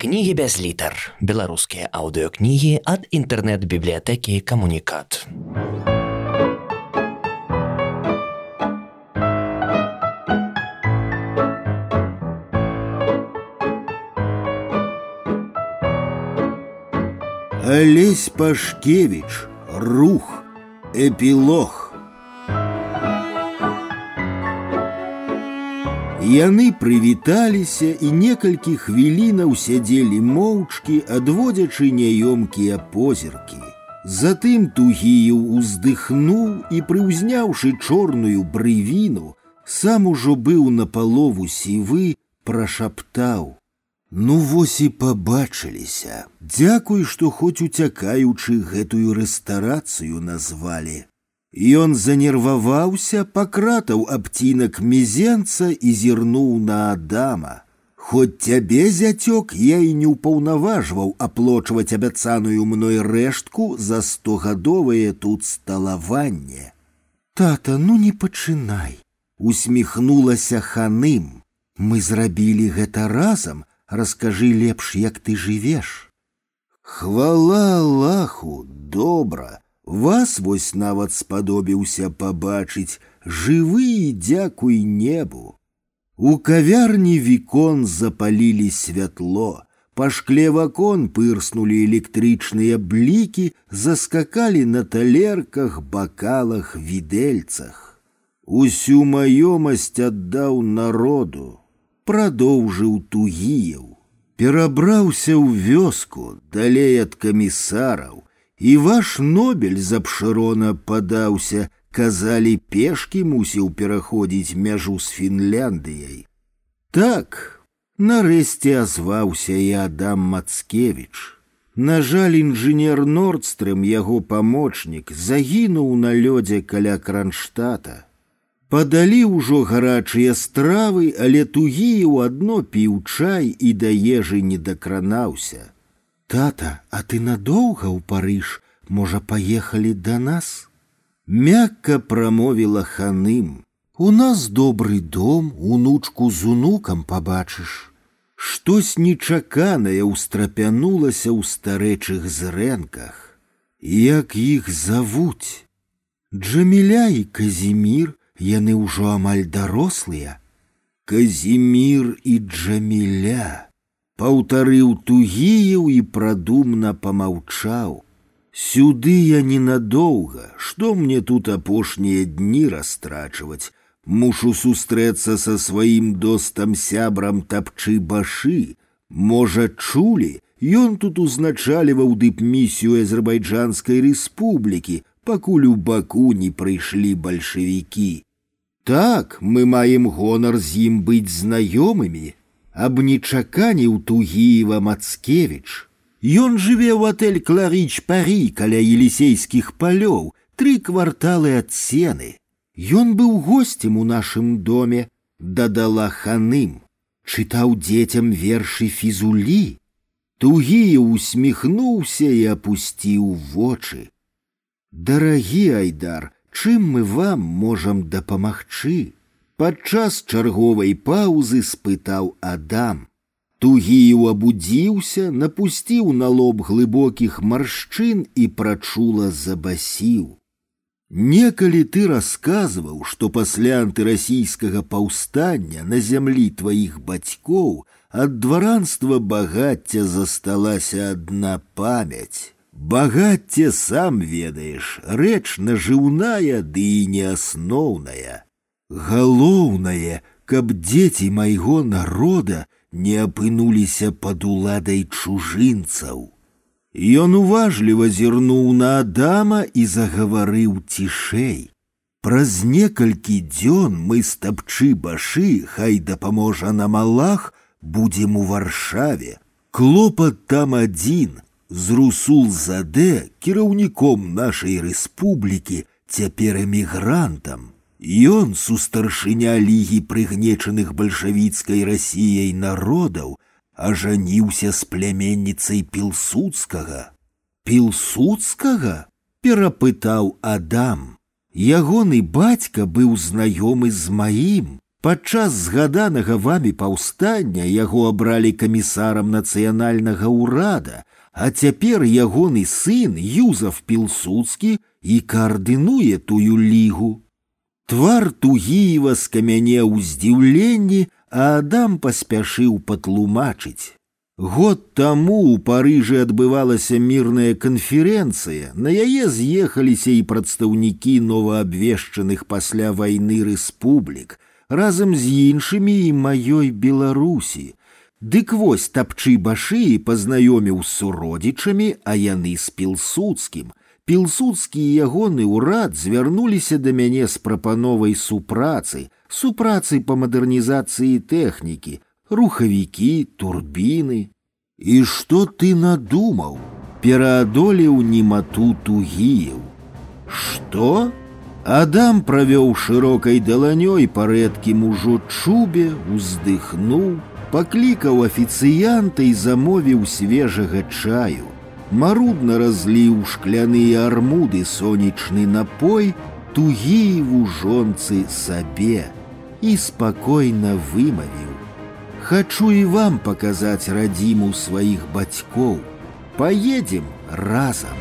Кнігі без літар. Беларускія аўдыёкнігі ад інтэрнэт-бібліятэкі камунікат. Олесь Пашкевич, рух, эпилог. Яны прывіталіся і некалькі хвілінаў сядзелі моўчкі, адводзячы няёмкія позіркі. Затым тугіеў уздыхнуў і, прыўзняўшы чорную брывіну, сам ужо быў на палову сівы, прашаптаў: « Ну вось і пабачыліся. Дзякуй, што хоць уцякаючы гэтую рэстарацыю назвалі. Ён занерваваўся, пакратаў абцінак мізенца і зірнуў на Адама. Хоць цябе зяцёк я і не ўпаўнаважваў аплочваць абяцаную мной рэштку за стогадовае тут сталаванне. Тата, ну не пачынай, усміхнулася ханым. Мы зрабілі гэта разам, раскажы лепш, як ты жывеш. Хвала Аллаху, добра, вас вось нават спадобіўся пабачыць, жывы і дзякуй небу. У кавярні вікон запалілі святло, па шкле вакон пырснулі электрычныя блікі, заскакалі на талерках, бакалах, відэльцах. Усю маёмасць аддаў народу, прадоўжыў тугіяў, перабраўся ў вёску, далей ад камісараў, і ваш нобель з абшырона падаўся, казалі пешкі мусіў пераходзіць мяжу з Фінляндыяй. Так, нарэшце азваўся і Адам Мацкевіч. На жаль, інжынер Нордстрым, яго памочнік, загінуў на лёдзе каля кранштата. Падалі ўжо гарачыя стравы, але тугіў адно піў чай і да ежы не дакранаўся. Тата, а ты надолго у Париж? Можа, поехали до нас? Мягко промовила ханым. У нас добрый дом, унучку з унукам побачыш. Штось нечаканае ўстрапянулася ў старэчых зрэнках. Як іх завуць? Джаміля і Казімір, яны ўжо амаль дарослыя. Казімір і Джаміля паўтарыў тугіеў і прадумна помаўчаў. Сюды я ненадоўга, што мне тут апошнія дні растрачваць, Мушу сустрэцца са сваім достам сябрам тапчы башы. Можа, чулі, ён тут узначаліваў дыпмісію азербайджанскай рэспублікі, пакуль у баку не прыйшлі бальшавікі. Так, мы маем гонар з ім быць знаёмымі, аб нечаканіў тугіева Мацкевіч. Ён жыве ў отель Кларіч Парі каля елісейскіх палёў, тры кварталы ад сены. Ён быў госцем у нашым доме, дадала ханым, чытаў дзецям вершы фізулі. Тугія усміхнуўся і апусціў вочы. Дарагі айдар, чым мы вам можам дапамагчы? Падчас чарговай паўзы спытаў Адам. Тугіў абудзіўся, напусціў на лоб глыбокіх маршчын і прачула забасіў. Некалі ты расказваў, што пасля антырасійскага паўстання на зямлі тваіх бацькоў ад дваранства багацця засталася адна памяць. Багацце сам ведаеш, рэч нажыўная ды і неасноўная. Галоўнае, каб дзеці майго народа не апынуліся пад уладай чужынцаў. Ён уважліва зірнуў на Адама і загаварыў цішэй. Праз некалькі дзён мы з тапчы башы, хай дапаможа нам Аллах, будзем у варшаве. Клопат там адзін, з Русул Заде, кіраўніком нашай рэспублікі, цяпер эмігрантам. Ён сустаршыня лігі прыгнечаных бальшавіцкай рассіяй народаў ажаніўся з пляменніцай пілсудскага. Пілсудскага перапытаў Адам. Ягоны бацька быў знаёмы з маім. Падчас згаданага вамі паўстання яго абралі камісарам нацыянальнага ўрада, а цяпер ягоны сын Юзаф Пілсуцкі і каардынуе тую лігу. Твар Тугіева скамянеў у здзіўленні, а Адам паспяшыў патлумачыць. Год таму ў Парыжы адбывалася мірная канферэнцыя, на яе з'ехаліся і прадстаўнікі новаабвешчаных пасля вайны рэспублік, разам з іншымі і маёй Беларусі. Дык вось тапчы башы пазнаёміў з суродзічамі, а яны з пілсудскім. Пілсудскі і ягоны ўрад звярнуліся да мяне з прапановай супрацы, супрацы па мадэрнізацыі тэхнікі, рухавікі, турбіны. І што ты надумаў? Пераадолеў немату тугіяў. Што? Адам правёў шырокай даланёй па рэдкім ужо чубе, уздыхнуў, паклікаў афіцыянта і замовіў свежага чаю. Марудна разліў шкляныя армуды сонечны напой, тугіеву жонцы сабе і спакойна вымавіў. Хачу і вам паказаць радзіму сваіх бацькоў. Поедем разом.